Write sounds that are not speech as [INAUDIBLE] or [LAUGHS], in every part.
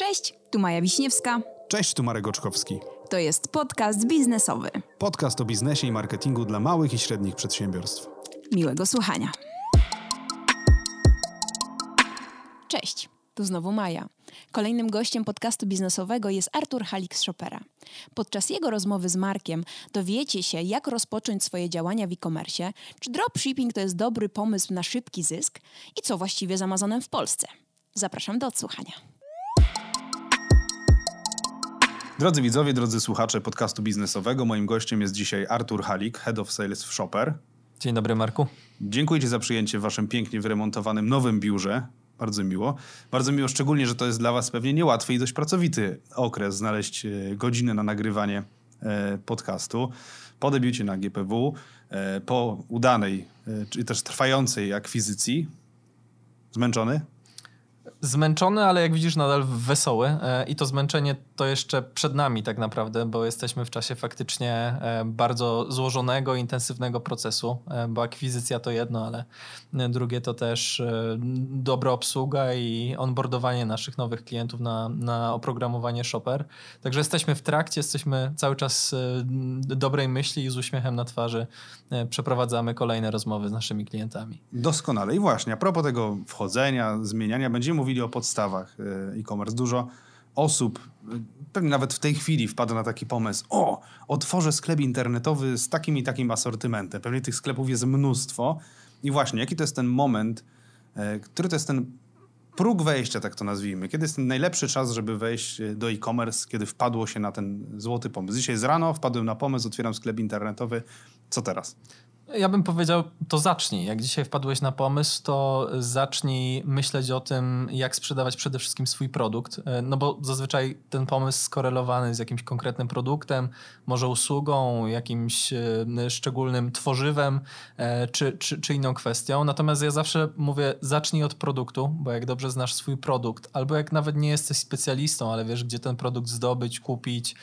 Cześć, tu Maja Wiśniewska. Cześć, tu Marek Oczkowski. To jest podcast biznesowy. Podcast o biznesie i marketingu dla małych i średnich przedsiębiorstw. Miłego słuchania. Cześć, tu znowu Maja. Kolejnym gościem podcastu biznesowego jest Artur Halik z Shopera. Podczas jego rozmowy z Markiem dowiecie się, jak rozpocząć swoje działania w e-commerce, czy dropshipping to jest dobry pomysł na szybki zysk i co właściwie z Amazonem w Polsce. Zapraszam do odsłuchania. Drodzy widzowie, drodzy słuchacze podcastu biznesowego, moim gościem jest dzisiaj Artur Halik, Head of Sales w Shopper. Dzień dobry, Marku. Dziękuję Ci za przyjęcie w Waszym pięknie wyremontowanym nowym biurze. Bardzo miło. Bardzo miło, szczególnie, że to jest dla Was pewnie niełatwy i dość pracowity okres znaleźć e, godzinę na nagrywanie e, podcastu. Po debiucie na GPW, e, po udanej, czy też trwającej akwizycji. Zmęczony? Zmęczony, ale jak widzisz, nadal wesoły. E, I to zmęczenie to jeszcze przed nami, tak naprawdę, bo jesteśmy w czasie faktycznie e, bardzo złożonego, intensywnego procesu, e, bo akwizycja to jedno, ale drugie to też dobra obsługa i onboardowanie naszych nowych klientów na, na oprogramowanie Shopper. Także jesteśmy w trakcie, jesteśmy cały czas dobrej myśli i z uśmiechem na twarzy przeprowadzamy kolejne rozmowy z naszymi klientami. Doskonale. I właśnie, a propos tego wchodzenia, zmieniania, będziemy mówili mówili o podstawach e, e-commerce. Dużo osób, e, pewnie nawet w tej chwili wpada na taki pomysł, o, otworzę sklep internetowy z takim i takim asortymentem. Pewnie tych sklepów jest mnóstwo. I właśnie, jaki to jest ten moment, e, który to jest ten próg wejścia, tak to nazwijmy. Kiedy jest ten najlepszy czas, żeby wejść do e-commerce, kiedy wpadło się na ten złoty pomysł. Dzisiaj z rano wpadłem na pomysł, otwieram sklep internetowy. Co teraz? Ja bym powiedział, to zacznij. Jak dzisiaj wpadłeś na pomysł, to zacznij myśleć o tym, jak sprzedawać przede wszystkim swój produkt. E, no bo zazwyczaj ten pomysł skorelowany z jakimś konkretnym produktem, może usługą, jakimś e, szczególnym tworzywem e, czy, czy, czy inną kwestią. Natomiast ja zawsze mówię, zacznij od produktu, bo jak dobrze znasz swój produkt, albo jak nawet nie jesteś specjalistą, ale wiesz, gdzie ten produkt zdobyć, kupić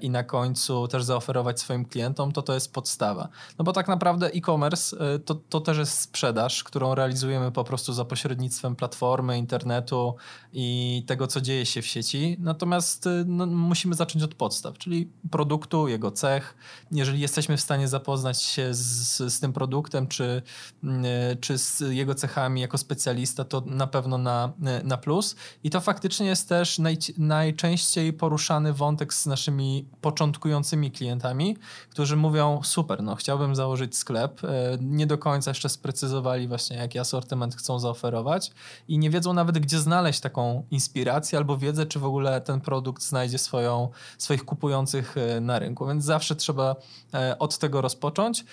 i na końcu też zaoferować swoim klientom, to to jest podstawa. No bo tak naprawdę naprawdę e-commerce e, to, to też jest sprzedaż, którą realizujemy po prostu za pośrednictwem platformy, internetu i tego, co dzieje się w sieci. Natomiast e, no, musimy zacząć od podstaw, czyli produktu, jego cech. Jeżeli jesteśmy w stanie zapoznać się z, z tym produktem, czy, e, czy z jego cechami jako specjalista, to na pewno na, na plus. I to faktycznie jest też naj, najczęściej poruszany wątek z naszymi początkującymi klientami, którzy mówią: Super, no chciałbym założyć sklep. E, nie do końca jeszcze sprecyzowali właśnie, jaki asortyment chcą zaoferować i nie wiedzą nawet, gdzie znaleźć taką inspirację albo wiedzę, czy w ogóle ten produkt znajdzie swoją, swoich kupujących e, na rynku. Więc zawsze trzeba e, od tego rozpocząć.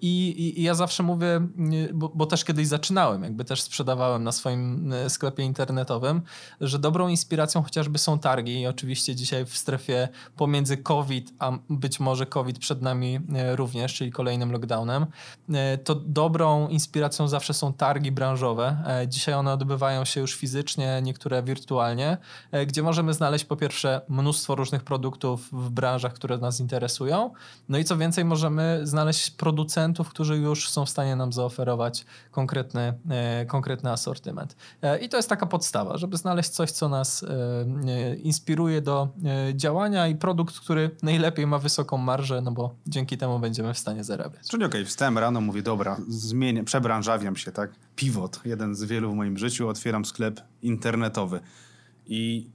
I, i ja zawsze mówię, bo, bo też kiedyś zaczynałem, jakby też sprzedawałem na swoim sklepie internetowym, że dobrą inspiracją chociażby są targi i oczywiście dzisiaj w strefie pomiędzy COVID, a być może COVID przed nami również, czyli kolejnym lockdownem, lockdownem, e, to dobrą inspiracją zawsze są targi branżowe. E, dzisiaj one odbywają się już fizycznie, niektóre wirtualnie, e, gdzie możemy znaleźć po pierwsze mnóstwo różnych produktów w branżach, które nas interesują. No i co więcej, możemy znaleźć producentów, którzy już są w stanie nam zaoferować konkretny, konkretny asortyment. I to jest taka podstawa, żeby znaleźć coś, co nas inspiruje do działania i produkt, który najlepiej ma wysoką marżę, no bo dzięki temu będziemy w stanie zarabiać. Czyli okej, okay, wstałem rano, mówię, dobra, zmienię, przebranżawiam się, tak? Pivot, jeden z wielu w moim życiu, otwieram sklep internetowy. I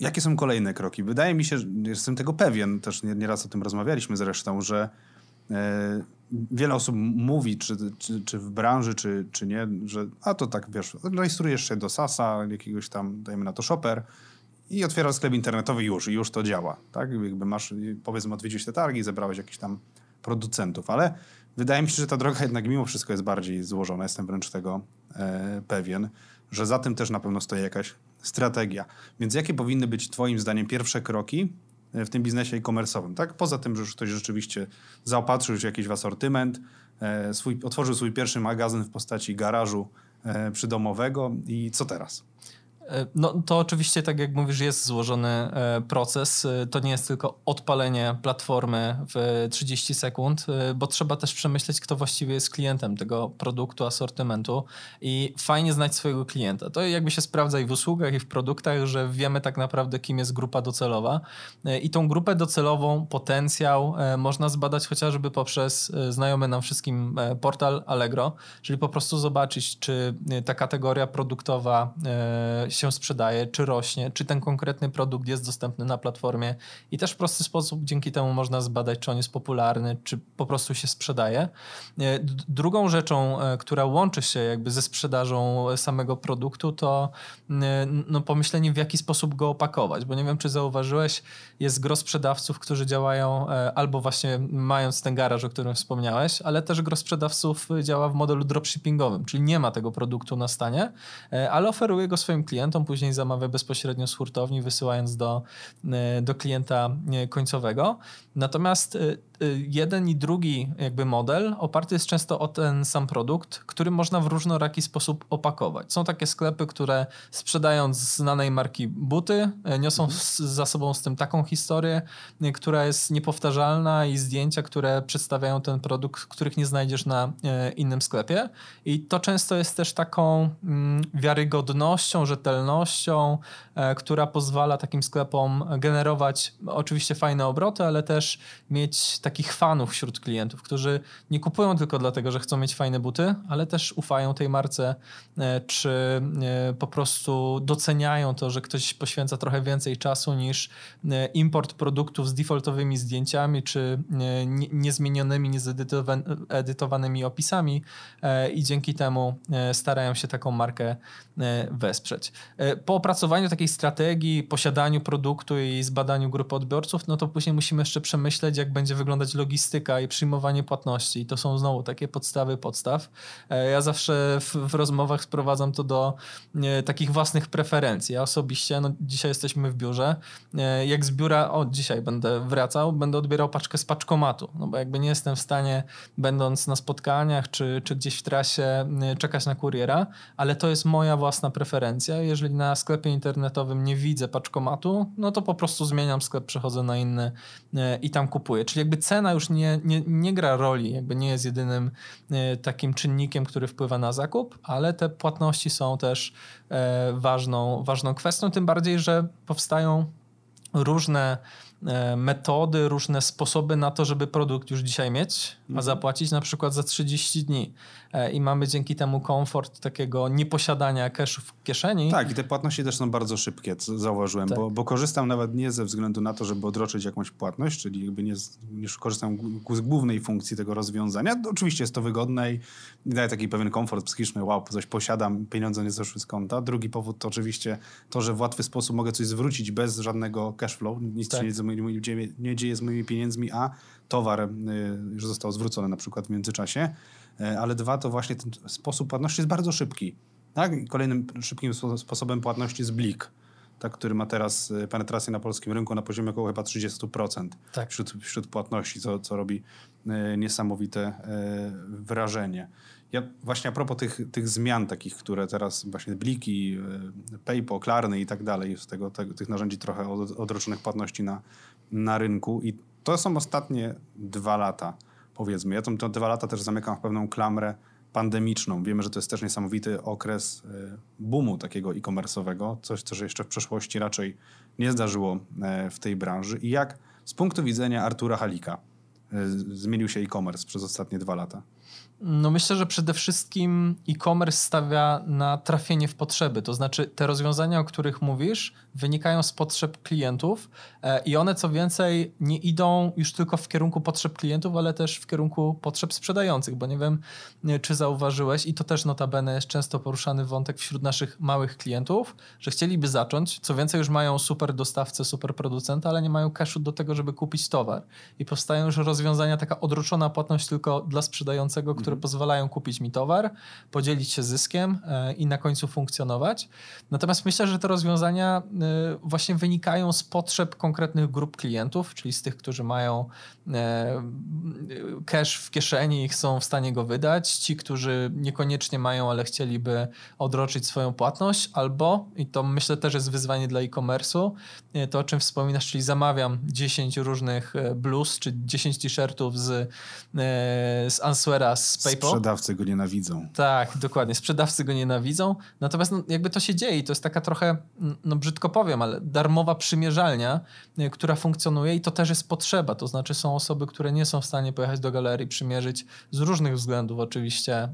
jakie są kolejne kroki? Wydaje mi się, że jestem tego pewien, też nieraz o tym rozmawialiśmy zresztą, że e, wiele osób mówi, czy, czy, czy, w branży, czy, czy nie, że a to tak, wiesz, rejestrujesz się do SASA, jakiegoś tam, dajmy na to shopper, i otwierasz sklep internetowy już, i już to działa, tak? Jakby masz, powiedzmy, odwiedziłeś te targi, zebrałeś jakiś tam producentów, ale wydaje mi się, że ta droga jednak mimo wszystko jest bardziej złożona. Jestem wręcz tego e, pewien, że za tym też na pewno stoi jakaś strategia. Więc jakie powinny być Twoim zdaniem pierwsze kroki e, w tym biznesie e-commerce'owym? Tak? Poza tym, że już ktoś rzeczywiście zaopatrzył się jakiś w asortyment, e, swój, otworzył swój pierwszy magazyn w postaci garażu e, przydomowego i co teraz? E, no to oczywiście, tak jak mówisz, jest złożony e, proces. E, to nie jest tylko odpalenie platformy w 30 sekund, bo trzeba też przemyśleć, kto właściwie jest klientem tego produktu, asortymentu i fajnie znać swojego klienta. To jakby się sprawdza i w usługach, i w produktach, że wiemy tak naprawdę, kim jest grupa docelowa i tą grupę docelową, potencjał można zbadać chociażby poprzez znajomy nam wszystkim portal Allegro, czyli po prostu zobaczyć, czy ta kategoria produktowa się sprzedaje, czy rośnie, czy ten konkretny produkt jest dostępny na platformie. I też w prosty sposób dzięki temu można zbadać, czy on jest popularny, czy po prostu się sprzedaje. E, drugą rzeczą, e, która łączy się jakby ze sprzedażą samego produktu, to no, pomyślenie, w jaki sposób go opakować, bo nie wiem, czy zauważyłeś, jest gro sprzedawców, którzy działają e, albo właśnie mając ten garaż, o którym wspomniałeś, ale też gro sprzedawców działa w modelu dropshippingowym, czyli nie ma tego produktu na stanie, ale oferuje go swoim klientom klientom, później zamawia bezpośrednio z hurtowni, wysyłając do, e, do klienta e, końcowego. Natomiast e, jeden i drugi jakby model oparty jest często o ten sam produkt, który można w różnoraki sposób opakować. Są takie sklepy, które sprzedając znanej marki buty, niosą mhm. za sobą z tym taką historię, która jest niepowtarzalna i zdjęcia, które przedstawiają ten produkt, których nie znajdziesz na innym sklepie. I to często jest też taką mm, wiarygodnością, rzetelnością e, która pozwala takim sklepom generować oczywiście fajne obroty, ale też mieć takich fanów wśród klientów, którzy nie kupują tylko dlatego, że chcą mieć fajne buty, ale też ufają tej marce, e, czy e, po prostu doceniają to, że ktoś poświęca trochę więcej czasu niż import produktów z defaultowymi zdjęciami, czy niezmienionymi, niezedytowanymi opisami i dzięki temu starają się taką markę wesprzeć. E, po opracowaniu takiej strategii, posiadaniu produktu i zbadaniu grupy odbiorców, no to później musimy jeszcze przemyśleć, jak będzie wyglądać logistyka i przyjmowanie płatności. I to są znowu takie podstawy podstaw. E, ja zawsze w, w rozmowach sprowadzam to do e, takich własnych preferencji. Ja osobiście, no dzisiaj jesteśmy w biurze, jak z biura, o dzisiaj będę wracał, będę odbierał paczkę z paczkomatu, no bo jakby nie jestem w stanie, będąc na spotkaniach czy, czy gdzieś w trasie, czekać na kuriera, ale to jest moja własna preferencja. Jeżeli na sklepie internetowym nie widzę paczkomatu, no to po prostu zmieniam sklep, przechodzę na inny e, i tam kupuję. Czyli jakby cena już nie, nie, nie gra roli, jakby nie jest jedynym e, takim czynnikiem, który wpływa na zakup, ale te płatności są też e, ważną, ważną kwestią, tym bardziej, że powstają różne metody, różne sposoby na to, żeby produkt już dzisiaj mieć, a mhm. zapłacić na przykład za 30 dni. E, i mamy dzięki temu komfort takiego nieposiadania cashu w kieszeni. Tak, i te płatności też są bardzo szybkie, co zauważyłem, tak. bo, bo, korzystam nawet nie ze względu na to, żeby odroczyć jakąś płatność, czyli jakby nie, nie korzystam z głównej funkcji tego rozwiązania. Oczywiście jest to wygodne i daje taki pewien komfort psychiczny, wow, coś posiadam, pieniądze nie zeszły z konta. Drugi powód to oczywiście to, że w łatwy sposób mogę coś zwrócić bez żadnego cash flow, nic tak. się nie, nie, nie dzieje z moimi pieniędzmi, a towar y, już został zwrócony na przykład w międzyczasie. E, ale dwa to właśnie ten sposób płatności jest bardzo szybki. Tak? I kolejnym szybkim sposobem płatności jest Blik, tak, który ma teraz e, penetrację na polskim rynku na poziomie około chyba 30% tak. wśród, wśród płatności, co, co robi e, niesamowite wrażenie. Ja właśnie a propos tych, tych zmian takich, które teraz właśnie Bliki, PayPal, Klarny i tak dalej, z tego, tego, tych narzędzi trochę od, odroczonych płatności na, na rynku i to są ostatnie dwa lata powiedzmy. Ja te dwa lata też zamykam w pewną klamrę pandemiczną. Wiemy, że to jest też niesamowity okres e, boomu takiego e-commerce'owego, coś, co się jeszcze w przeszłości raczej nie zdarzyło e, w tej branży. I jak z punktu widzenia Artura Halika zmienił się e-commerce przez ostatnie dwa lata? No myślę, że przede wszystkim e-commerce stawia na trafienie w potrzeby. To znaczy te rozwiązania, o których mówisz, wynikają z potrzeb klientów e, i one co więcej nie idą już tylko w kierunku potrzeb klientów, ale też w kierunku potrzeb sprzedających, bo nie wiem, czy zauważyłeś i to też notabene jest często poruszany wątek wśród naszych małych klientów, że chcieliby zacząć, co więcej już mają super dostawcę, super producenta, ale nie mają cashu do tego, żeby kupić towar. I powstają już rozwiązania, taka odroczona płatność tylko dla sprzedającego które pozwalają kupić mi towar, podzielić się zyskiem e, i na końcu funkcjonować. Natomiast myślę, że te rozwiązania e, właśnie wynikają z potrzeb konkretnych grup klientów, czyli z tych, którzy mają e, cash w kieszeni i są w stanie go wydać, ci, którzy niekoniecznie mają, ale chcieliby odroczyć swoją płatność, albo, i to myślę też jest wyzwanie dla e-commerce'u, to o czym wspominasz, czyli zamawiam 10 różnych bluz czy 10 t-shirtów z, z Answera z PayPal. Sprzedawcy go nienawidzą. Tak, dokładnie. Sprzedawcy go nienawidzą. Natomiast no, jakby to się dzieje i to jest taka trochę, no brzydko powiem, ale darmowa przymierzalnia, y, która funkcjonuje i to też jest potrzeba. To znaczy są osoby, które nie są w stanie pojechać do galerii, przymierzyć z różnych względów oczywiście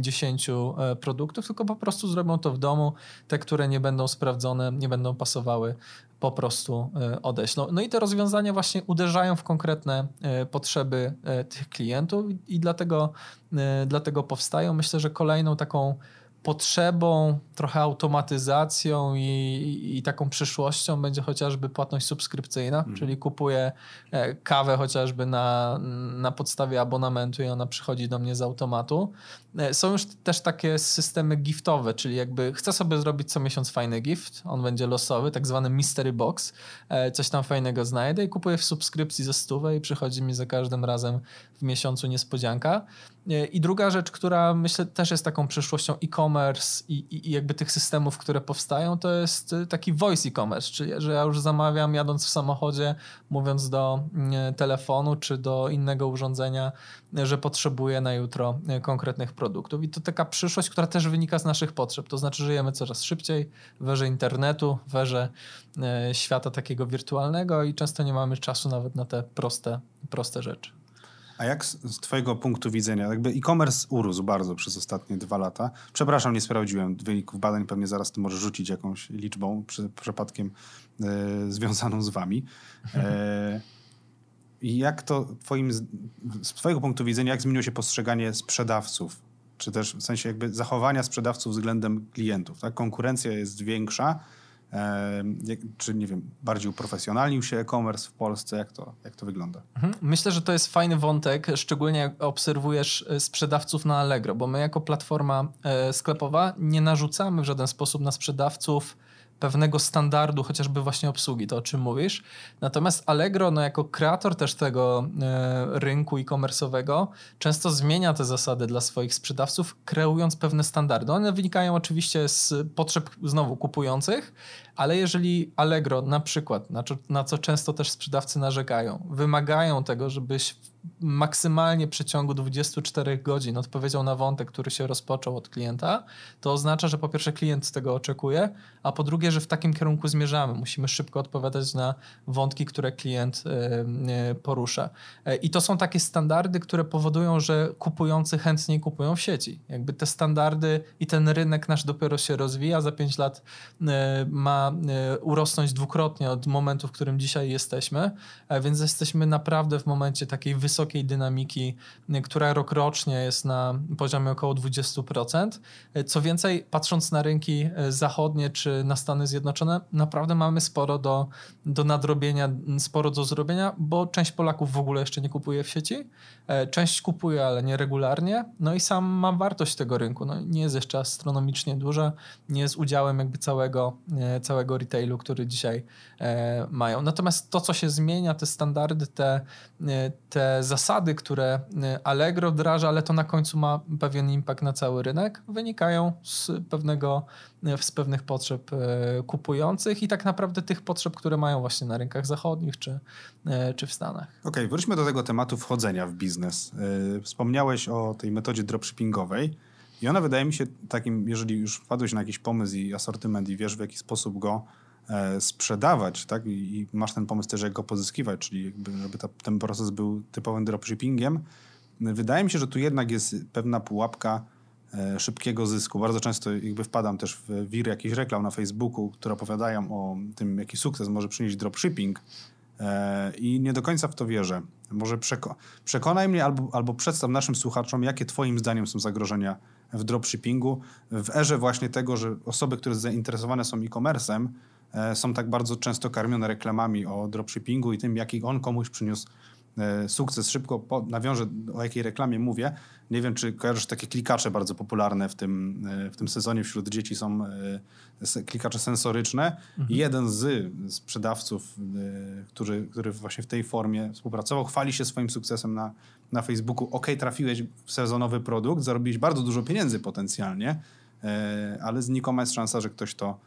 10 e, produktów, tylko po prostu zrobią to w domu. Te, które nie będą sprawdzone, nie będą pasowały po prostu e, odejść. No, no i te rozwiązania właśnie uderzają w konkretne e, potrzeby e, tych klientów i dlatego, dlatego powstają. Myślę, że kolejną taką potrzebą, trochę automatyzacją i, i, taką przyszłością będzie chociażby płatność subskrypcyjna, mhm. czyli kupuję kawę chociażby na, na podstawie abonamentu i ona przychodzi do mnie z automatu. E, są już też takie systemy giftowe, czyli jakby chcę sobie zrobić co miesiąc fajny gift, on będzie losowy, tak zwany mystery box, e, coś tam fajnego znajdę i kupuję w subskrypcji ze stówę i przychodzi mi za każdym razem w miesiącu niespodzianka. I druga rzecz, która myślę też jest taką przyszłością e-commerce i, i, i, jakby tych systemów, które powstają, to jest taki voice e-commerce, czyli że ja już zamawiam jadąc w samochodzie, mówiąc do mm, telefonu czy do innego urządzenia, że potrzebuję na jutro konkretnych produktów. I to taka przyszłość, która też wynika z naszych potrzeb. To znaczy żyjemy coraz szybciej w erze internetu, w erze e, świata takiego wirtualnego i często nie mamy czasu nawet na te proste, proste rzeczy. A jak z, twojego punktu widzenia, jakby e-commerce urósł bardzo przez ostatnie dwa lata. Przepraszam, nie sprawdziłem wyników badań, pewnie zaraz ty możesz rzucić jakąś liczbą przy, przypadkiem e, związaną z wami. E, [LAUGHS] jak to twoim, z twojego punktu widzenia, jak zmieniło się postrzeganie sprzedawców? Czy też w sensie jakby zachowania sprzedawców względem klientów, tak? Konkurencja jest większa, czy nie wiem, bardziej uprofesjonalnił się e-commerce w Polsce? Jak to, jak to wygląda? Mhm. Myślę, że to jest fajny wątek, szczególnie jak obserwujesz e, sprzedawców na Allegro, bo my jako platforma e, sklepowa nie narzucamy w żaden sposób na sprzedawców pewnego standardu, chociażby właśnie obsługi, to o czym mówisz. Natomiast Allegro, no jako kreator też tego e, rynku e-commerce'owego, często zmienia te zasady dla swoich sprzedawców, kreując pewne standardy. One wynikają oczywiście z potrzeb znowu kupujących, ale jeżeli Allegro na przykład, na, na co często też sprzedawcy narzekają, wymagają tego, żebyś maksymalnie w przeciągu 24 godzin odpowiedział na wątek, który się rozpoczął od klienta, to oznacza, że po pierwsze klient tego oczekuje, a po drugie, że w takim kierunku zmierzamy. Musimy szybko odpowiadać na wątki, które klient e, porusza. E, I to są takie standardy, które powodują, że kupujący chętniej kupują w sieci. Jakby te standardy i ten rynek nasz dopiero się rozwija, za 5 lat e, ma urosnąć dwukrotnie od momentu, w którym dzisiaj jesteśmy, więc jesteśmy naprawdę w momencie takiej wysokiej wysokiej dynamiki, która rokrocznie jest na poziomie około 20%. Co więcej, patrząc na rynki zachodnie czy na Stany Zjednoczone, naprawdę mamy sporo do, do nadrobienia, sporo do zrobienia, bo część Polaków w ogóle jeszcze nie kupuje w sieci, część kupuje, ale nieregularnie, no i sam ma wartość tego rynku. No, nie jest jeszcze astronomicznie duża, nie jest udziałem jakby całego, całego retailu, który dzisiaj e, mają. Natomiast to, co się zmienia, te standardy, te, te zasady, które y, Allegro wdraża, ale to na końcu ma pewien impact na cały rynek, wynikają z pewnego, y, z pewnych potrzeb y, kupujących i tak naprawdę tych potrzeb, które mają właśnie na rynkach zachodnich czy, czy w Stanach. Okej, okay, wróćmy do tego tematu wchodzenia w biznes. Wspomniałeś o tej metodzie dropshippingowej i ona wydaje mi się takim, jeżeli już wpadłeś na jakiś pomysł i asortyment i wiesz w jaki sposób go sprzedawać, tak? I, masz ten pomysł też, jak go pozyskiwać, czyli jakby, żeby ten proces był typowym dropshippingiem. Wydaje mi się, że tu jednak jest pewna pułapka e, szybkiego zysku. Bardzo często jakby wpadam też w wir jakichś reklam na Facebooku, które opowiadają o tym, jaki sukces może przynieść dropshipping e, i nie do końca w to wierzę. Może przeko przekonaj mnie albo, albo przedstaw naszym słuchaczom, jakie twoim zdaniem są zagrożenia w dropshippingu w erze właśnie tego, że osoby, które zainteresowane są e-commerce'em, E, są tak bardzo często karmione reklamami o dropshippingu i tym, jaki on komuś przyniósł e, sukces. Szybko po, nawiążę, o jakiej reklamie mówię. Nie wiem, czy kojarzysz takie klikacze bardzo popularne w tym, e, w tym sezonie wśród dzieci są e, klikacze sensoryczne. Mhm. Jeden z sprzedawców, który, który właśnie w tej formie współpracował, chwali się swoim sukcesem na, na Facebooku. Ok, trafiłeś w sezonowy produkt, zarobiłeś bardzo dużo pieniędzy potencjalnie, ale znikoma jest szansa, że ktoś to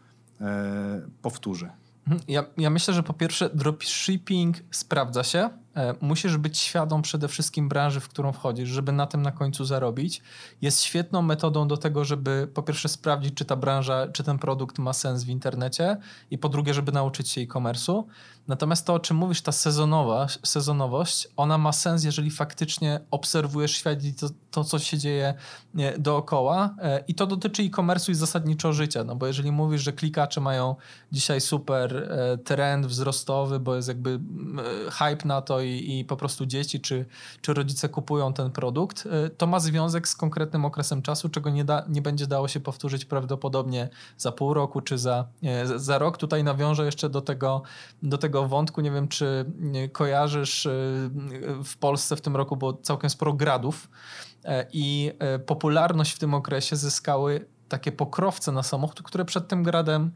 powtórzy. Mhm. Ja, ja myślę, że po pierwsze dropshipping sprawdza się. E, musisz być świadom przede wszystkim branży, w którą wchodzisz, żeby na tym na końcu zarobić. Jest świetną metodą do tego, żeby po pierwsze sprawdzić, czy ta branża, czy ten produkt ma sens w internecie i po drugie, żeby nauczyć się e-commerce'u. Natomiast to, o czym mówisz, ta sezonowa, sezonowość, ona ma sens, jeżeli faktycznie obserwujesz świat i to, to co się dzieje dookoła. E, I to dotyczy e-commerce'u i zasadniczo życia, no bo jeżeli mówisz, że klikacze mają dzisiaj super e, trend wzrostowy, bo jest jakby hype na to i, i po prostu dzieci czy, czy rodzice kupują ten produkt, e, to ma związek z konkretnym okresem czasu, czego nie, da, nie będzie dało się powtórzyć prawdopodobnie za pół roku czy za, za rok. Tutaj nawiążę jeszcze do tego, do tego wątku. Nie wiem, czy kojarzysz, y, w Polsce w tym roku było całkiem sporo gradów e, i e, popularność w tym okresie zyskały takie pokrowce na samochód, które przed tym gradem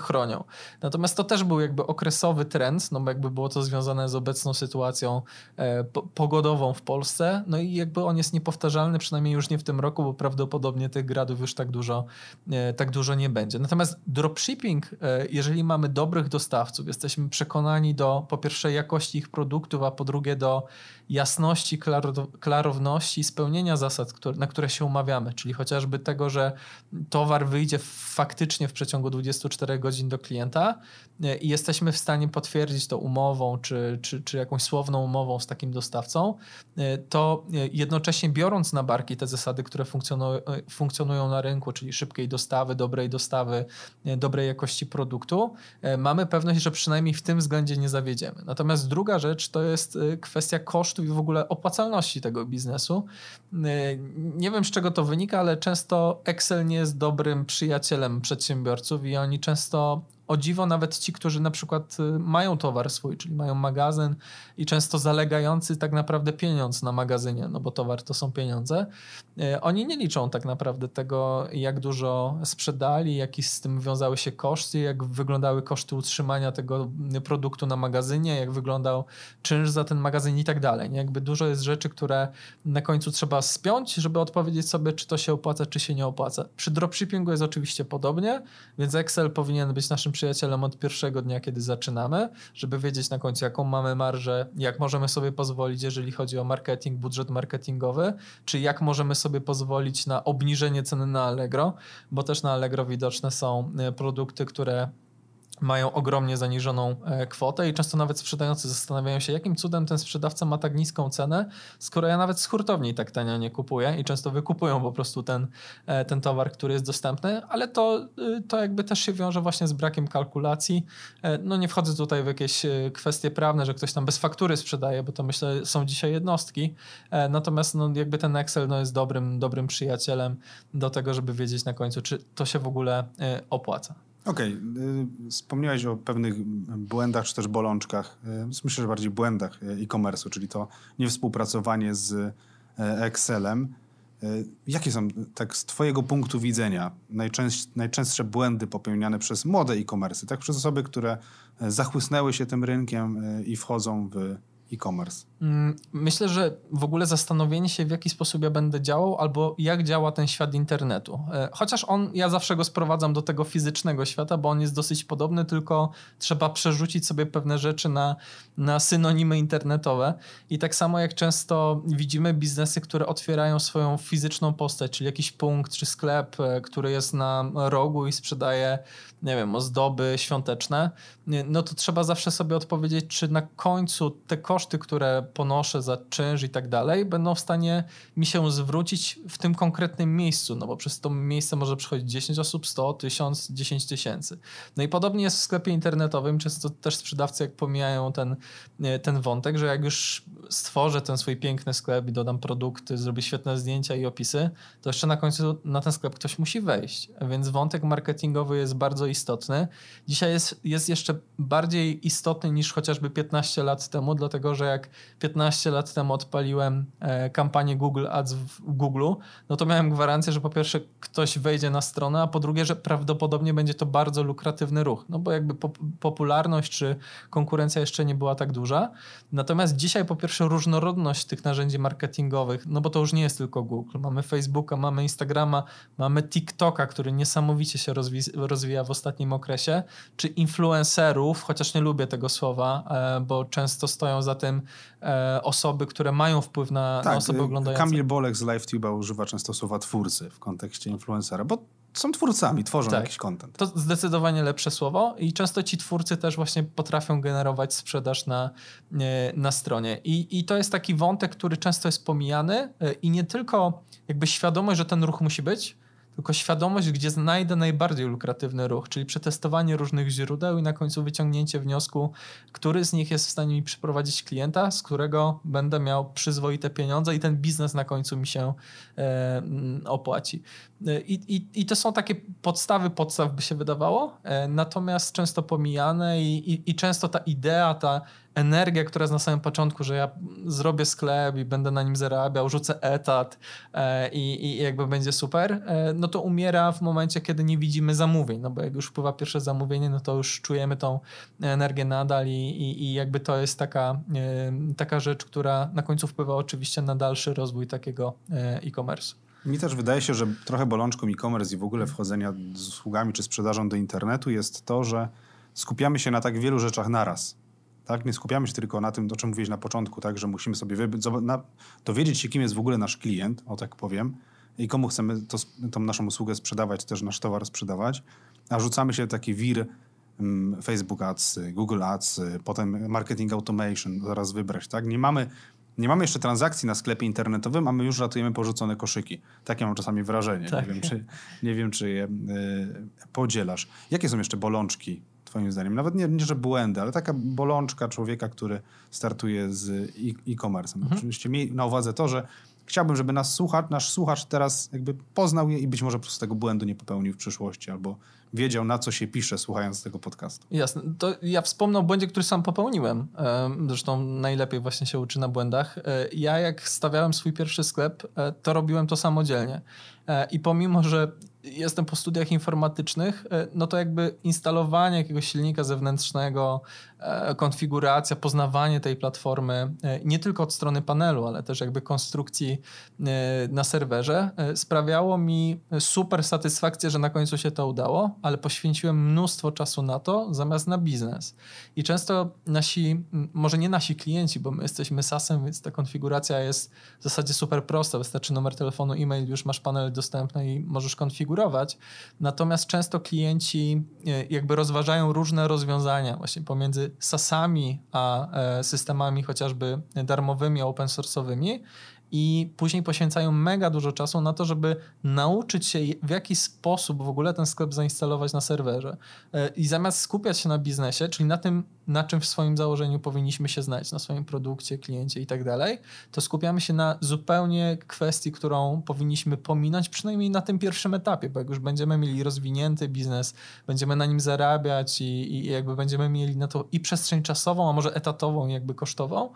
chronią. Natomiast to też był jakby okresowy trend, no bo jakby było to związane z obecną sytuacją e, pogodową w Polsce, no i jakby on jest niepowtarzalny, przynajmniej już nie w tym roku, bo prawdopodobnie tych gradów już tak dużo, e, tak dużo nie będzie. Natomiast dropshipping, jeżeli mamy dobrych dostawców, jesteśmy przekonani do po pierwsze jakości ich produktów, a po drugie do jasności, klarowności, spełnienia zasad, na które się umawiamy, czyli chociażby tego, że towar wyjdzie faktycznie w przeciągu 24 godzin do klienta i jesteśmy w stanie potwierdzić to umową czy, czy, czy jakąś słowną umową z takim dostawcą, e, to e, jednocześnie biorąc na barki te zasady, które funkcjonują, funkcjonują na rynku, czyli szybkiej dostawy, dobrej dostawy, dobrej jakości produktu, mamy pewność, że przynajmniej w tym względzie nie zawiedziemy. Natomiast druga rzecz to jest kwestia kosztów i w ogóle opłacalności tego biznesu. Nie wiem z czego to wynika, ale często Excel nie jest dobrym przyjacielem przedsiębiorców i oni często o dziwo nawet ci, którzy na przykład y, mają towar swój, czyli mają magazyn i często zalegający tak naprawdę pieniądz na magazynie, no bo towar to są pieniądze, y, oni nie liczą tak naprawdę tego, jak dużo sprzedali, jakie z tym wiązały się koszty, jak wyglądały koszty utrzymania tego produktu na magazynie, jak wyglądał czynsz za ten magazyn i tak dalej. Nie? Jakby dużo jest rzeczy, które na końcu trzeba spiąć, żeby odpowiedzieć sobie, czy to się opłaca, czy się nie opłaca. Przy dropshippingu jest oczywiście podobnie, więc Excel powinien być naszym przyjacielem od pierwszego dnia, kiedy zaczynamy, żeby wiedzieć na końcu, jaką mamy marżę, jak możemy sobie pozwolić, jeżeli chodzi o marketing, budżet marketingowy, czy jak możemy sobie pozwolić na obniżenie ceny na Allegro, bo też na Allegro widoczne są e, produkty, które mają ogromnie zaniżoną e, kwotę i często nawet sprzedający zastanawiają się, jakim cudem ten sprzedawca ma tak niską cenę, skoro ja nawet z hurtowni tak tanio nie kupuję i często wykupują po prostu ten, e, ten towar, który jest dostępny, ale to, y, to jakby też się wiąże właśnie z brakiem kalkulacji. E, no nie wchodzę tutaj w jakieś kwestie prawne, że ktoś tam bez faktury sprzedaje, bo to myślę są dzisiaj jednostki, natomiast no jakby ten Excel no jest dobrym, dobrym przyjacielem do tego, żeby wiedzieć na końcu, czy to się w ogóle opłaca. Okej, okay. wspomniałeś o pewnych błędach czy też bolączkach, y, myślę, że bardziej błędach y, e-commerce'u, czyli to niewspółpracowanie z y, Excelem. Jakie są, tak z twojego punktu widzenia, najczęstsze błędy popełniane przez młode e-commerce, tak przez osoby, które zachłysnęły się tym rynkiem i wchodzą w e-commerce? Mm, myślę, że w ogóle zastanowienie się, w jaki sposób ja będę działał, albo jak działa ten świat internetu. E, chociaż on, ja zawsze go sprowadzam do tego fizycznego świata, bo on jest dosyć podobny, tylko trzeba przerzucić sobie pewne rzeczy na, na synonimy internetowe. I tak samo jak często widzimy biznesy, które otwierają swoją fizyczną postać, czyli jakiś punkt czy sklep, e, który jest na rogu i sprzedaje, nie wiem, ozdoby świąteczne, no to trzeba zawsze sobie odpowiedzieć, czy na końcu te koszty, które ponoszę za czynsz i tak dalej, będą w stanie mi się zwrócić w tym konkretnym miejscu, no bo przez to miejsce może przychodzić 10 osób, 100, 1000, 10 tysięcy. No i podobnie jest w sklepie internetowym, często też sprzedawcy jak pomijają ten, e, ten wątek, że jak już stworzę ten swój piękny sklep i dodam produkty, zrobię świetne zdjęcia i opisy, to jeszcze na końcu na ten sklep ktoś musi wejść. Więc wątek marketingowy jest bardzo istotny. Dzisiaj jest, jest jeszcze bardziej istotny niż chociażby 15 lat temu, dlatego że jak 15 lat temu odpaliłem e, kampanię Google Ads w Google, no to miałem gwarancję, że po pierwsze ktoś wejdzie na stronę, a po drugie, że prawdopodobnie będzie to bardzo lukratywny ruch, no bo jakby popularność czy konkurencja jeszcze nie była tak duża. Natomiast dzisiaj po pierwsze różnorodność tych narzędzi marketingowych, no bo to już nie jest tylko Google. Mamy Facebooka, mamy Instagrama, mamy TikToka, który niesamowicie się rozwija w ostatnim okresie, czy influencerów, chociaż nie lubię tego słowa, e, bo często stoją za tym e, osoby, które mają wpływ na, tak, na osoby y, oglądające. Kamil Bolek z LiveTube'a używa często słowa twórcy w kontekście influencera, bo są twórcami, tworzą tak. jakiś content. To zdecydowanie lepsze słowo i często ci twórcy też właśnie potrafią generować sprzedaż na, na stronie. I, I to jest taki wątek, który często jest pomijany e, i nie tylko jakby świadomość, że ten ruch musi być, tylko świadomość, gdzie znajdę najbardziej lukratywny ruch, czyli przetestowanie różnych źródeł i na końcu wyciągnięcie wniosku, który z nich jest w stanie mi przyprowadzić klienta, z którego będę miał przyzwoite pieniądze i ten biznes na końcu mi się e, opłaci. E, I, i, I to są takie podstawy podstaw, by się wydawało, e, natomiast często pomijane i, i, i często ta idea, ta energia, która jest na samym początku, że ja zrobię sklep i będę na nim zarabiał, rzucę etat e, i, i jakby będzie super, e, no to umiera w momencie, kiedy nie widzimy zamówień, no bo jak już wpływa pierwsze zamówienie, no to już czujemy tą energię nadal i, i, i jakby to jest taka, e, taka rzecz, która na końcu wpływa oczywiście na dalszy rozwój takiego e-commerce. Mi też wydaje się, że trochę bolączką e-commerce i w ogóle wchodzenia z usługami czy sprzedażą do internetu jest to, że skupiamy się na tak wielu rzeczach naraz. Tak? Nie skupiamy się tylko na tym, o czym mówiłeś na początku, tak? że musimy sobie dowiedzieć się, kim jest w ogóle nasz klient, o tak powiem, i komu chcemy to, tą naszą usługę sprzedawać, też nasz towar sprzedawać, a rzucamy się taki wir um, Facebook Ads, Google Ads, potem marketing automation, zaraz wybrać. Tak? Nie, mamy, nie mamy jeszcze transakcji na sklepie internetowym, a my już ratujemy porzucone koszyki. Takie mam czasami wrażenie. Tak. Nie, wiem, czy, nie wiem, czy je y, podzielasz. Jakie są jeszcze bolączki twoim zdaniem? Nawet nie, nie że błędy, ale taka bolączka człowieka, który startuje z e-commerce. Mhm. Oczywiście miej na uwadze to, że chciałbym, żeby nas słuchacz, nasz słuchacz teraz jakby poznał je i być może po prostu tego błędu nie popełnił w przyszłości albo wiedział, na co się pisze, słuchając tego podcastu. Jasne. To ja wspomnę o błędzie, który sam popełniłem. Zresztą najlepiej właśnie się uczy na błędach. E, ja jak stawiałem swój pierwszy sklep, e, to robiłem to samodzielnie. E, I pomimo, że jestem po studiach informatycznych, no to jakby instalowanie jakiegoś silnika zewnętrznego, konfiguracja, poznawanie tej platformy, nie tylko od strony panelu, ale też jakby konstrukcji na serwerze, sprawiało mi super satysfakcję, że na końcu się to udało, ale poświęciłem mnóstwo czasu na to, zamiast na biznes. I często nasi, może nie nasi klienci, bo my jesteśmy SaaS-em, więc ta konfiguracja jest w zasadzie super prosta. Wystarczy numer telefonu, e-mail, już masz panel dostępny i możesz konfigurować. Natomiast często klienci e, jakby rozważają różne rozwiązania właśnie pomiędzy SaaS-ami a e, systemami chociażby darmowymi, open source'owymi i później poświęcają mega dużo czasu na to, żeby nauczyć się, w jaki sposób w ogóle ten sklep zainstalować na serwerze. E, I zamiast skupiać się na biznesie, czyli na tym, na czym w swoim założeniu powinniśmy się znać, na swoim produkcie, kliencie i tak dalej, to skupiamy się na zupełnie kwestii, którą powinniśmy pominąć, przynajmniej na tym pierwszym etapie, bo jak już będziemy mieli rozwinięty biznes, będziemy na nim zarabiać i, i jakby będziemy mieli na to i przestrzeń czasową, a może etatową, jakby kosztową,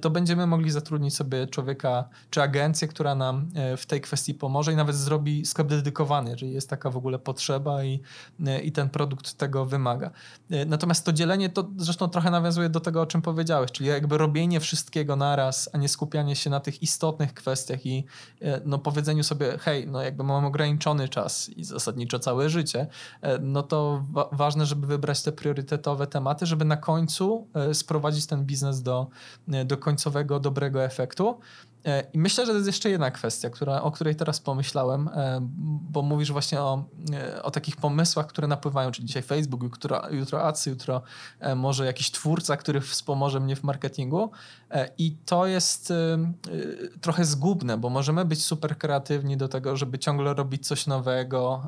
to będziemy mogli zatrudnić sobie człowieka czy agencję, która nam e, w tej kwestii pomoże i nawet zrobi sklep dedykowany, jeżeli jest taka w ogóle potrzeba i, e, i ten produkt tego wymaga. E, natomiast to dzielenie to zresztą trochę nawiązuje do tego, o czym powiedziałeś, czyli jakby robienie wszystkiego naraz, a nie skupianie się na tych istotnych kwestiach i no, powiedzeniu sobie, hej, no jakby mam ograniczony czas i zasadniczo całe życie, no to wa ważne, żeby wybrać te priorytetowe tematy, żeby na końcu sprowadzić ten biznes do, do końcowego dobrego efektu. E, I myślę, że to jest jeszcze jedna kwestia, która, o której teraz pomyślałem, e, bo mówisz właśnie o, e, o takich pomysłach, które napływają, czyli dzisiaj Facebook, jutro, jutro Acy, jutro może jakiś twórca, który wspomoże mnie w marketingu. I to jest trochę zgubne, bo możemy być super kreatywni do tego, żeby ciągle robić coś nowego,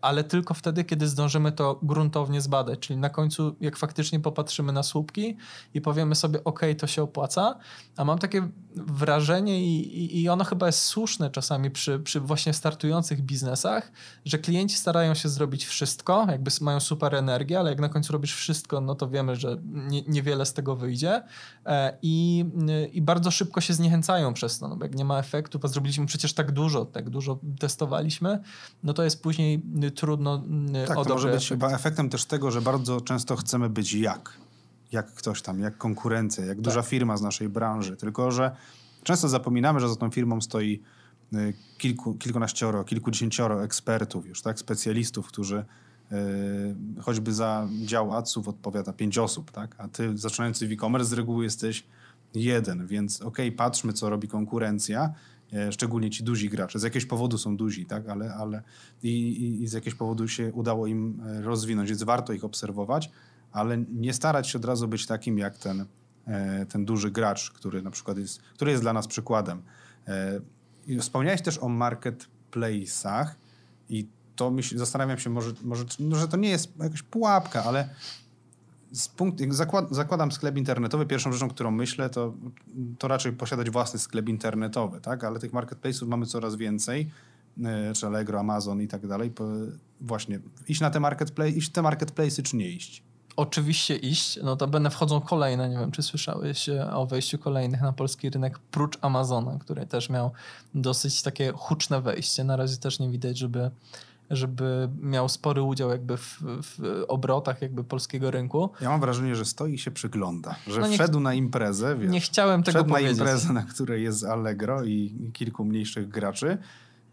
ale tylko wtedy, kiedy zdążymy to gruntownie zbadać. Czyli na końcu, jak faktycznie popatrzymy na słupki i powiemy sobie, OK, to się opłaca. A mam takie wrażenie, i, i ono chyba jest słuszne czasami przy, przy właśnie startujących biznesach, że klienci starają się zrobić wszystko, jakby mają super energię, ale jak na końcu robisz wszystko, no to wiemy, że nie, niewiele z tego wyjdzie e, i, i bardzo szybko się zniechęcają przez to, no bo jak nie ma efektu, a zrobiliśmy przecież tak dużo, tak dużo testowaliśmy, no to jest później trudno tak, to może być chyba efektem też tego, że bardzo często chcemy być jak jak ktoś tam, jak konkurencja, jak tak. duża firma z naszej branży. Tylko, że Często zapominamy, że za tą firmą stoi y, kilku, kilkudziesięcioro ekspertów już, tak, specjalistów, którzy yy, choćby za dział adsów odpowiada pięć osób, tak, a ty zaczynający e-commerce z reguły jesteś jeden, więc okej, okay, patrzmy, co robi konkurencja, yy, szczególnie ci duzi gracze. Z jakiegoś powodu są duzi, tak, ale, ale i, i, i z jakiegoś powodu się udało im e, rozwinąć, więc warto ich obserwować, ale nie starać się od razu być takim jak ten E, ten duży gracz, który na przykład jest, który jest dla nas przykładem. E, wspomniałeś też o marketplace'ach i to zastanawiam się, może, może że to nie jest jakaś pułapka, ale z punktu, zakład, zakładam sklep internetowy, pierwszą rzeczą, którą myślę, to, to raczej posiadać własny sklep internetowy, tak? Ale tych marketplace'ów mamy coraz więcej, e, czy Allegro, Amazon i tak dalej. Właśnie, iść na te marketplace, iść te marketplace'y, czy nie iść? Oczywiście iść. No to będę wchodzą kolejne, nie wiem czy słyszałeś e, o wejściu kolejnych na polski rynek, prócz Amazona, który też miał dosyć takie huczne wejście. Na razie też nie widać, żeby żeby miał spory udział jakby w, w, obrotach jakby polskiego rynku. Ja mam wrażenie, że stoi i się przygląda, że no nie, wszedł na imprezę, wiesz, Nie chciałem tego wszedł powiedzieć. na imprezę, na której jest Allegro i, i kilku mniejszych graczy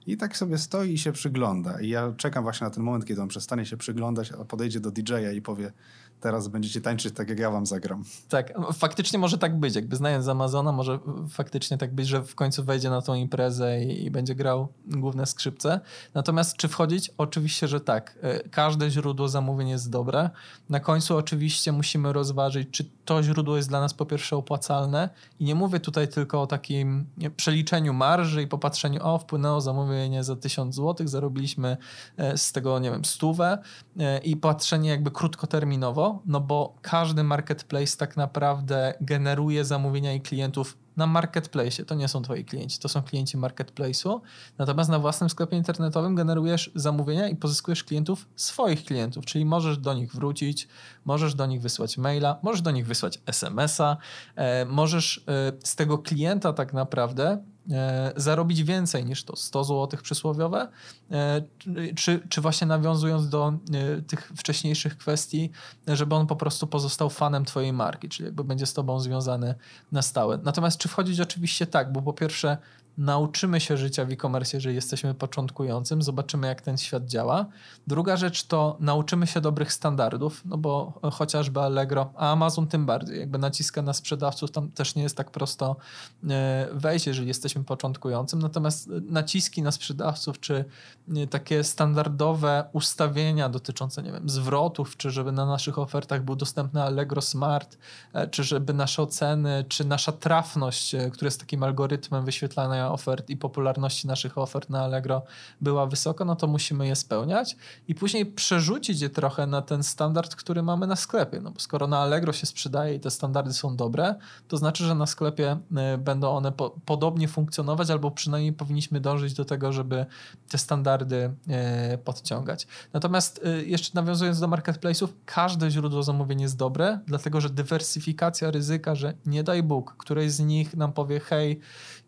i tak sobie stoi i się przygląda. I ja czekam właśnie na ten moment, kiedy on przestanie się przyglądać, a podejdzie do DJ-a i powie teraz będziecie tańczyć tak, jak ja wam zagram. Tak, faktycznie może tak być. Jakby znając Amazona, może faktycznie tak być, że w końcu wejdzie na tą imprezę i, i będzie grał główne skrzypce. Natomiast czy wchodzić? Oczywiście, że tak. E, każde źródło zamówień jest dobre. Na końcu oczywiście musimy rozważyć, czy to źródło jest dla nas po pierwsze opłacalne i nie mówię tutaj tylko o takim przeliczeniu marży i popatrzeniu, o wpłynęło zamówienie za 1000 zł, zarobiliśmy e, z tego, nie wiem, stówę e, i patrzenie jakby krótkoterminowo, no bo każdy marketplace tak naprawdę generuje zamówienia i klientów na marketplace. To nie są twoi klienci, to są klienci marketplace'u. Natomiast na własnym sklepie internetowym generujesz zamówienia i pozyskujesz klientów swoich klientów, czyli możesz do nich wrócić, możesz do nich wysłać maila, możesz do nich wysłać SMS-a, e, możesz e, z tego klienta tak naprawdę zarobić więcej niż to 100 zł przysłowiowe, e, czy, czy właśnie nawiązując do e, tych wcześniejszych kwestii, żeby on po prostu pozostał fanem twojej marki, czyli jakby będzie z tobą związany na stałe. Natomiast czy wchodzić oczywiście tak, bo po pierwsze nauczymy się życia w e-commerce, jeżeli jesteśmy początkującym, zobaczymy jak ten świat działa. Druga rzecz to nauczymy się dobrych standardów, no bo chociażby Allegro, a Amazon tym bardziej, jakby naciska na sprzedawców, tam też nie jest tak prosto e, wejść, jeżeli jesteśmy początkującym, natomiast naciski na sprzedawców, czy e, takie standardowe ustawienia dotyczące, nie wiem, zwrotów, czy żeby na naszych ofertach był dostępny Allegro Smart, e, czy żeby nasze oceny, czy nasza trafność, która jest takim algorytmem ofert i popularności naszych ofert na Allegro była wysoka, no to musimy je spełniać i później przerzucić je trochę na ten standard, który mamy na sklepie. No bo skoro na Allegro się sprzedaje i te standardy są dobre, to znaczy, że na sklepie y, będą one po podobnie funkcjonować, albo przynajmniej powinniśmy dążyć do tego, żeby te standardy y, podciągać. Natomiast y, jeszcze nawiązując do marketplace'ów, każde źródło zamówień jest dobre, dlatego że dywersyfikacja ryzyka, że nie daj Bóg, któreś z nich nam powie, hej,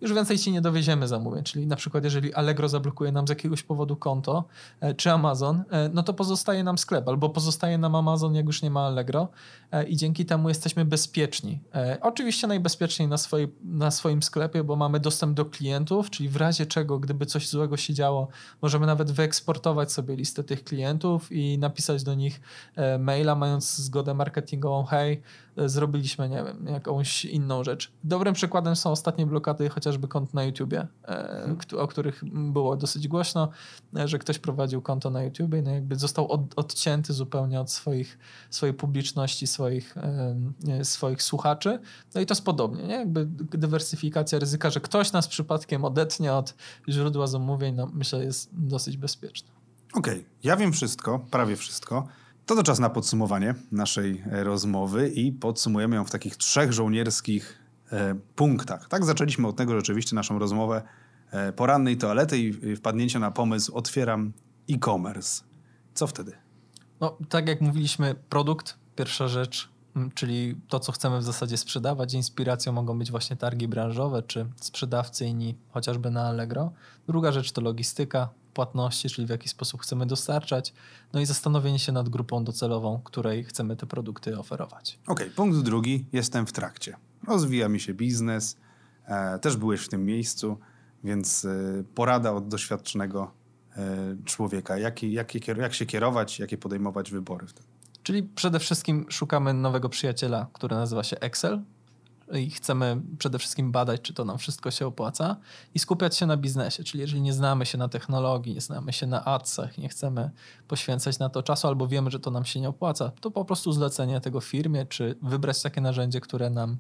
już więcej ci nie dowieziemy zamówień. Czyli na przykład, jeżeli Allegro zablokuje nam z jakiegoś powodu konto, e, czy Amazon, e, no to pozostaje nam sklep, albo pozostaje nam Amazon, jak już nie ma Allegro, e, i dzięki temu jesteśmy bezpieczni. Oczywiście najbezpieczniej na, swojej, na swoim sklepie, bo mamy dostęp do klientów, czyli w razie czego, gdyby coś złego się działo, możemy nawet wyeksportować sobie listę tych klientów i napisać do nich maila, mając zgodę marketingową, hej, zrobiliśmy, nie wiem, jakąś inną rzecz. Dobrym przykładem są ostatnie blokady chociażby kont na YouTubie, hmm. o których było dosyć głośno, e, że ktoś prowadził konto na YouTubie no jakby został od, odcięty zupełnie od swoich, swojej publiczności, swoich, e, swoich słuchaczy. No i to jest podobnie, nie? Jakby dywersyfikacja ryzyka, że ktoś nas przypadkiem odetnie od źródła zamówień, no myślę jest dosyć bezpieczna. Okej, okay. ja wiem wszystko, prawie wszystko. To to czas na podsumowanie naszej e, rozmowy i podsumujemy ją w takich trzech żołnierskich e, punktach. Tak zaczęliśmy od tego rzeczywiście naszą rozmowę e, porannej toalety i wpadnięcia na pomysł otwieram e-commerce. Co wtedy? No, tak jak mówiliśmy, produkt, pierwsza rzecz, czyli to, co chcemy w zasadzie sprzedawać. Inspiracją mogą być właśnie targi branżowe czy sprzedawcy inni, chociażby na Allegro. Druga rzecz to logistyka, płatności, czyli w jaki sposób chcemy dostarczać, no i zastanowienie się nad grupą docelową, której chcemy te produkty oferować. Okej, okay, punkt drugi, jestem w trakcie. Rozwija mi się biznes, e, też byłeś w tym miejscu, więc e, porada od doświadczonego e, człowieka, jak, jak, jak się kierować, jakie podejmować wybory wtedy. Czyli przede wszystkim szukamy nowego przyjaciela, który nazywa się Excel, i chcemy przede wszystkim badać, czy to nam wszystko się opłaca i skupiać się na biznesie. Czyli jeżeli nie znamy się na technologii, nie znamy się na adsach, nie chcemy poświęcać na to czasu albo wiemy, że to nam się nie opłaca, to po prostu zlecenie tego firmie, czy wybrać takie narzędzie, które nam,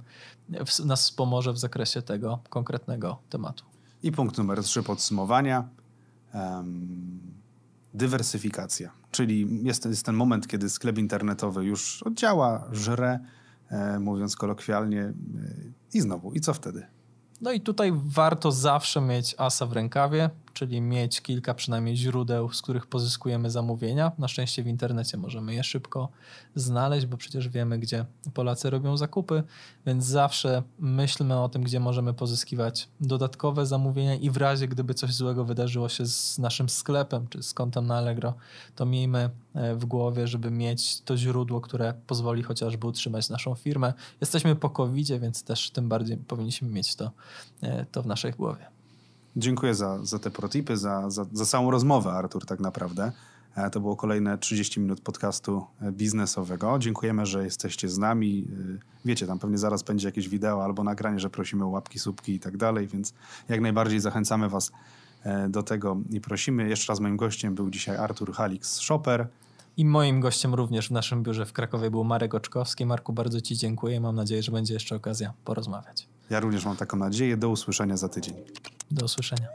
nas wspomoże w zakresie tego konkretnego tematu. I punkt numer trzy podsumowania. Um, dywersyfikacja. Czyli jest, jest ten moment, kiedy sklep internetowy już działa, żre, E, mówiąc kolokwialnie. E, I znowu, i co wtedy? No i tutaj warto zawsze mieć asa w rękawie, czyli mieć kilka przynajmniej źródeł, z których pozyskujemy zamówienia. Na szczęście w internecie możemy je szybko znaleźć, bo przecież wiemy, gdzie Polacy robią zakupy, więc zawsze myślmy o tym, gdzie możemy pozyskiwać dodatkowe zamówienia i w razie, gdyby coś złego wydarzyło się z naszym sklepem czy z kontem na Allegro, to miejmy e, w głowie, żeby mieć to źródło, które pozwoli chociażby utrzymać naszą firmę. Jesteśmy po covid więc też tym bardziej powinniśmy mieć to, e, to w naszej głowie. Dziękuję za, za te protipy, za, za, za całą rozmowę, Artur, tak naprawdę. E, to było kolejne 30 minut podcastu e, biznesowego. Dziękujemy, że jesteście z nami. E, wiecie, tam pewnie zaraz będzie jakieś wideo albo nagranie, że prosimy o łapki, słupki i tak dalej, więc jak najbardziej zachęcamy Was do tego i prosimy. Jeszcze raz moim gościem był dzisiaj Artur Halix Shopper. I moim gościem również w naszym biurze w Krakowie był Marek Oczkowski. Marku, bardzo Ci dziękuję. Mam nadzieję, że będzie jeszcze okazja porozmawiać. Ja również mam taką nadzieję. Do usłyszenia za tydzień. Do usłyszenia.